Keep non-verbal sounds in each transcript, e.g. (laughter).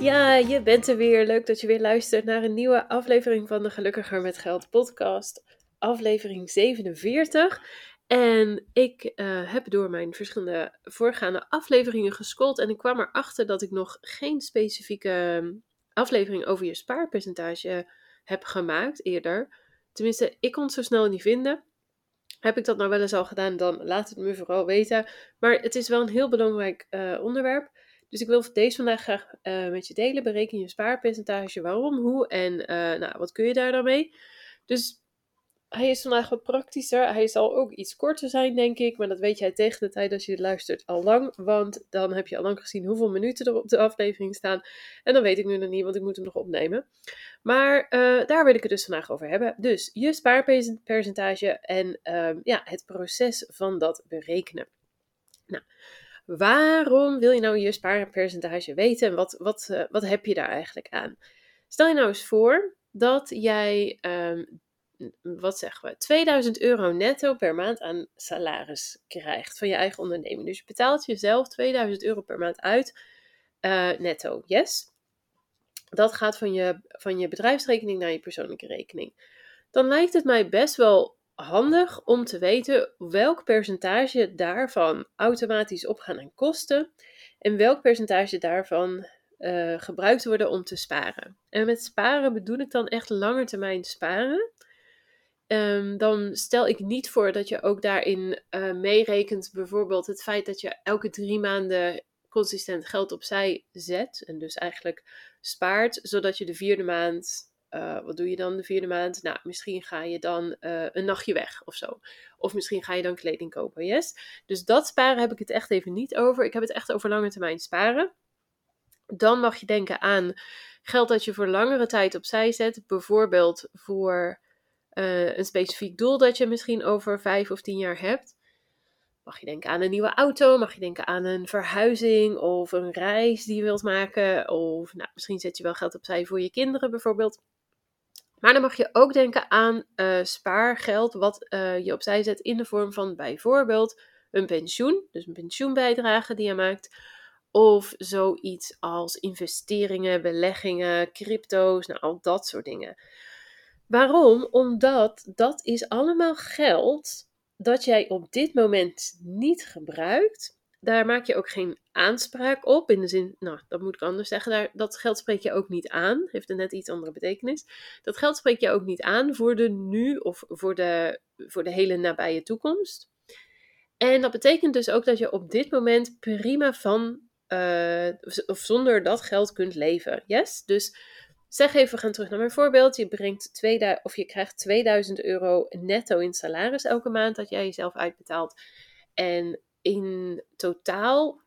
Ja, je bent er weer. Leuk dat je weer luistert naar een nieuwe aflevering van de Gelukkiger met Geld podcast. Aflevering 47. En ik uh, heb door mijn verschillende voorgaande afleveringen gescrollt en ik kwam erachter dat ik nog geen specifieke ehm, aflevering over je spaarpercentage heb gemaakt eerder. Tenminste, ik kon het zo snel niet vinden. Heb ik dat nou wel eens al gedaan, dan laat het me vooral weten. Maar het is wel een heel belangrijk uh, onderwerp. Dus ik wil deze vandaag graag uh, met je delen. Bereken je spaarpercentage, waarom, hoe en uh, nou, wat kun je daar dan mee? Dus hij is vandaag wat praktischer. Hij zal ook iets korter zijn, denk ik. Maar dat weet jij tegen de tijd als je luistert al lang. Want dan heb je al lang gezien hoeveel minuten er op de aflevering staan. En dan weet ik nu nog niet, want ik moet hem nog opnemen. Maar uh, daar wil ik het dus vandaag over hebben. Dus je spaarpercentage en uh, ja, het proces van dat berekenen. Nou, Waarom wil je nou je spaarpercentage weten en wat, wat, uh, wat heb je daar eigenlijk aan? Stel je nou eens voor dat jij, um, wat zeggen we, 2000 euro netto per maand aan salaris krijgt van je eigen onderneming. Dus je betaalt jezelf 2000 euro per maand uit uh, netto, yes? Dat gaat van je, van je bedrijfsrekening naar je persoonlijke rekening. Dan lijkt het mij best wel handig om te weten welk percentage daarvan automatisch opgaan aan kosten en welk percentage daarvan uh, gebruikt worden om te sparen. En met sparen bedoel ik dan echt lange termijn sparen. Um, dan stel ik niet voor dat je ook daarin uh, meerekent bijvoorbeeld het feit dat je elke drie maanden consistent geld opzij zet en dus eigenlijk spaart, zodat je de vierde maand uh, wat doe je dan de vierde maand? Nou, misschien ga je dan uh, een nachtje weg of zo. Of misschien ga je dan kleding kopen, yes? Dus dat sparen heb ik het echt even niet over. Ik heb het echt over lange termijn sparen. Dan mag je denken aan geld dat je voor langere tijd opzij zet. Bijvoorbeeld voor uh, een specifiek doel dat je misschien over vijf of tien jaar hebt. Mag je denken aan een nieuwe auto? Mag je denken aan een verhuizing of een reis die je wilt maken? Of nou, misschien zet je wel geld opzij voor je kinderen bijvoorbeeld. Maar dan mag je ook denken aan uh, spaargeld wat uh, je opzij zet in de vorm van bijvoorbeeld een pensioen, dus een pensioenbijdrage die je maakt, of zoiets als investeringen, beleggingen, crypto's, nou al dat soort dingen. Waarom? Omdat dat is allemaal geld dat jij op dit moment niet gebruikt, daar maak je ook geen aanspraak op. In de zin, nou, dat moet ik anders zeggen. Daar, dat geld spreek je ook niet aan. Heeft een net iets andere betekenis. Dat geld spreek je ook niet aan voor de nu of voor de, voor de hele nabije toekomst. En dat betekent dus ook dat je op dit moment prima van uh, of zonder dat geld kunt leven. Yes? Dus zeg even, we gaan terug naar mijn voorbeeld. Je brengt 2000, of je krijgt 2000 euro netto in salaris elke maand dat jij jezelf uitbetaalt. En in totaal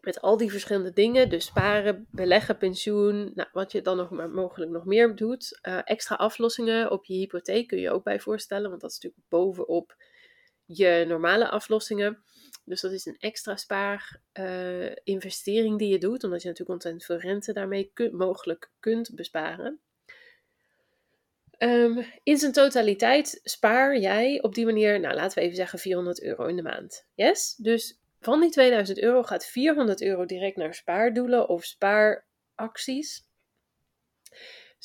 met al die verschillende dingen, dus sparen, beleggen, pensioen, nou, wat je dan nog maar mogelijk nog meer doet. Uh, extra aflossingen op je hypotheek kun je ook bij voorstellen, want dat is natuurlijk bovenop je normale aflossingen. Dus dat is een extra spaar uh, investering die je doet, omdat je natuurlijk ontzettend veel rente daarmee mogelijk kunt besparen. Um, in zijn totaliteit spaar jij op die manier, nou laten we even zeggen 400 euro in de maand. Yes? Dus van die 2000 euro gaat 400 euro direct naar spaardoelen of spaaracties.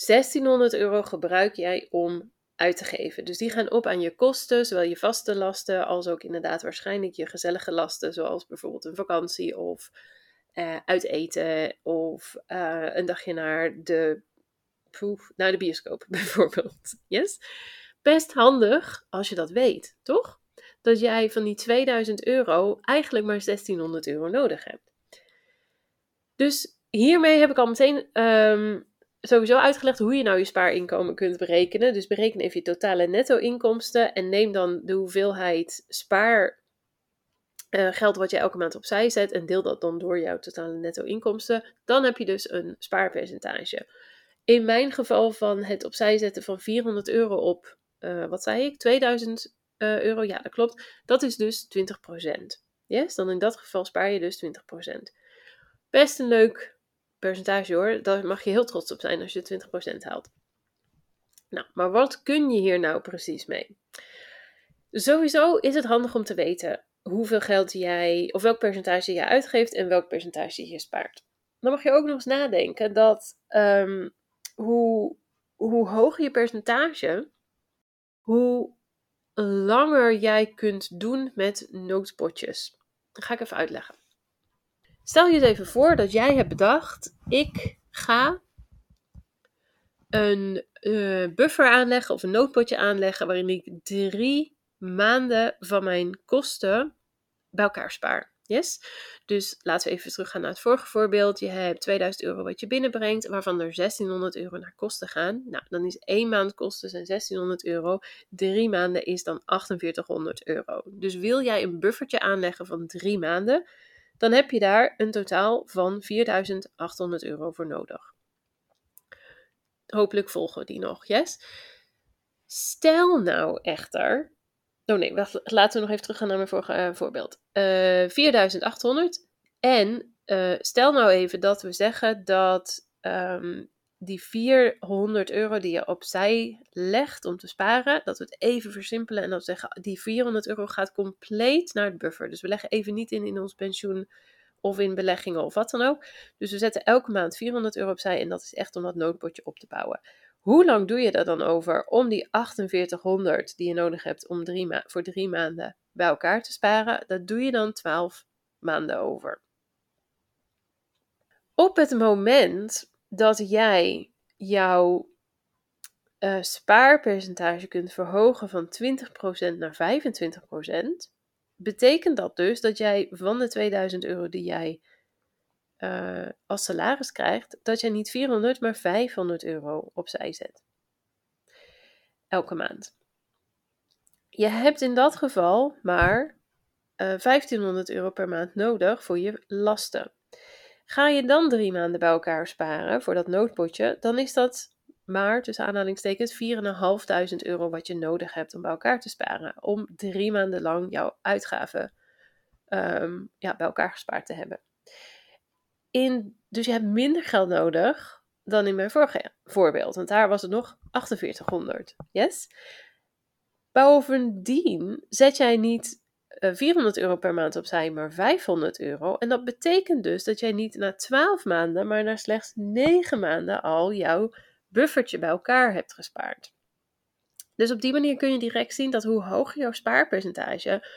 1600 euro gebruik jij om uit te geven. Dus die gaan op aan je kosten, zowel je vaste lasten als ook inderdaad waarschijnlijk je gezellige lasten, zoals bijvoorbeeld een vakantie of uh, uit eten of uh, een dagje naar de poef, naar de bioscoop (laughs) bijvoorbeeld. Yes? Best handig als je dat weet, toch? Dat jij van die 2000 euro eigenlijk maar 1600 euro nodig hebt. Dus hiermee heb ik al meteen um, sowieso uitgelegd hoe je nou je spaarinkomen kunt berekenen. Dus bereken even je totale netto-inkomsten en neem dan de hoeveelheid spaar uh, geld wat je elke maand opzij zet en deel dat dan door jouw totale netto-inkomsten. Dan heb je dus een spaarpercentage. In mijn geval van het opzij zetten van 400 euro op, uh, wat zei ik, 2000 uh, euro, ja dat klopt, dat is dus 20%. Yes, dan in dat geval spaar je dus 20%. Best een leuk percentage hoor, daar mag je heel trots op zijn als je 20% haalt. Nou, maar wat kun je hier nou precies mee? Sowieso is het handig om te weten hoeveel geld jij, of welk percentage je uitgeeft en welk percentage je spaart. Dan mag je ook nog eens nadenken dat um, hoe, hoe hoger je percentage, hoe langer jij kunt doen met noodpotjes. Dat ga ik even uitleggen. Stel je eens even voor dat jij hebt bedacht: ik ga een uh, buffer aanleggen of een noodpotje aanleggen waarin ik drie maanden van mijn kosten bij elkaar spaar. Yes? Dus laten we even teruggaan naar het vorige voorbeeld. Je hebt 2000 euro wat je binnenbrengt, waarvan er 1600 euro naar kosten gaan. Nou, dan is één maand kosten zijn 1600 euro. Drie maanden is dan 4800 euro. Dus wil jij een buffertje aanleggen van drie maanden, dan heb je daar een totaal van 4800 euro voor nodig. Hopelijk volgen we die nog, yes? Stel nou echter Oh nee, laten we nog even teruggaan naar mijn vorige uh, voorbeeld. Uh, eh, 4800. En uh, stel nou even dat we zeggen dat um, die 400 euro die je opzij legt om te sparen, dat we het even versimpelen en dat we zeggen die 400 euro gaat compleet naar het buffer. Dus we leggen even niet in in ons pensioen of in beleggingen of wat dan ook. Dus we zetten elke maand 400 euro opzij en dat is echt om dat noodpotje op te bouwen. Hoe lang doe je er dan over om die 4800 die je nodig hebt om drie voor drie maanden bij elkaar te sparen? Dat doe je dan 12 maanden over. Op het moment dat jij jouw uh, spaarpercentage kunt verhogen van 20% naar 25%, betekent dat dus dat jij van de 2000 euro die jij uh, als salaris krijgt, dat je niet 400, maar 500 euro opzij zet. Elke maand. Je hebt in dat geval maar uh, eh, 1500 euro per maand nodig voor je lasten. Ga je dan drie maanden bij elkaar sparen voor dat noodpotje, dan is dat maar tussen aanhalingstekens 4.500 euro wat je nodig hebt om bij elkaar te sparen. Om drie maanden lang jouw uitgaven um, ja, bij elkaar gespaard te hebben in, dus je hebt minder geld nodig dan in mijn vorige voorbeeld. Want daar was het nog 4800. Yes? Bovendien zet jij niet 400 eh, euro per maand opzij, maar 500 euro. En dat betekent dus dat jij niet na 12 maanden, maar na slechts 9 maanden al jouw buffertje bij elkaar hebt gespaard. Dus op die manier kun je direct zien dat hoe hoger jouw spaarpercentage,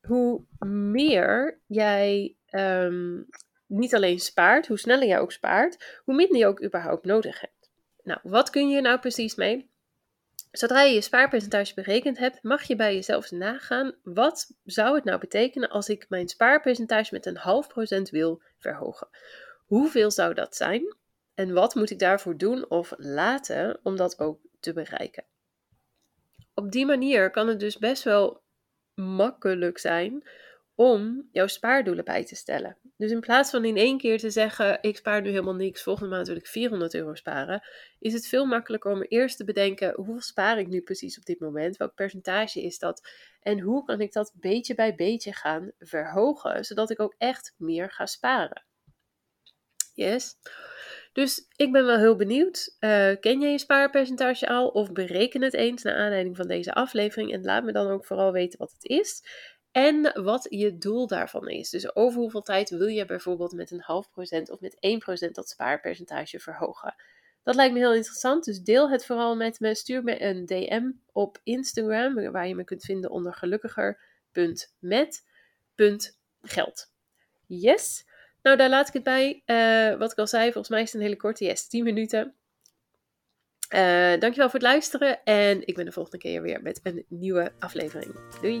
hoe meer jij um, niet alleen spaart, hoe sneller je ook spaart, hoe minder je ook überhaupt nodig hebt. Nou, wat kun je nou precies mee? Zodra je je spaarpercentage berekend hebt, mag je bij jezelf nagaan: wat zou het nou betekenen als ik mijn spaarpercentage met een half procent wil verhogen? Hoeveel zou dat zijn? En wat moet ik daarvoor doen of laten om dat ook te bereiken? Op die manier kan het dus best wel makkelijk zijn om jouw spaardoelen bij te stellen. Dus in plaats van in één keer te zeggen: ik spaar nu helemaal niks, volgende maand wil ik 400 euro sparen, is het veel makkelijker om eerst te bedenken: hoeveel spaar ik nu precies op dit moment? Welk percentage is dat? En hoe kan ik dat beetje bij beetje gaan verhogen, zodat ik ook echt meer ga sparen? Yes. Dus ik ben wel heel benieuwd. Uh, ken jij je spaarpercentage al? Of bereken het eens naar aanleiding van deze aflevering. En laat me dan ook vooral weten wat het is. En wat je doel daarvan is. Dus over hoeveel tijd wil je bijvoorbeeld met een half procent of met 1% dat spaarpercentage verhogen. Dat lijkt me heel interessant, dus deel het vooral met me. Stuur me een DM op Instagram, waar je me kunt vinden onder gelukkiger.met.geld. Yes! Nou, daar laat ik het bij. Uh, wat ik al zei, volgens mij is het een hele korte, yes, 10 minuten. Uh, dankjewel voor het luisteren en ik ben de volgende keer weer met een nieuwe aflevering. Doei!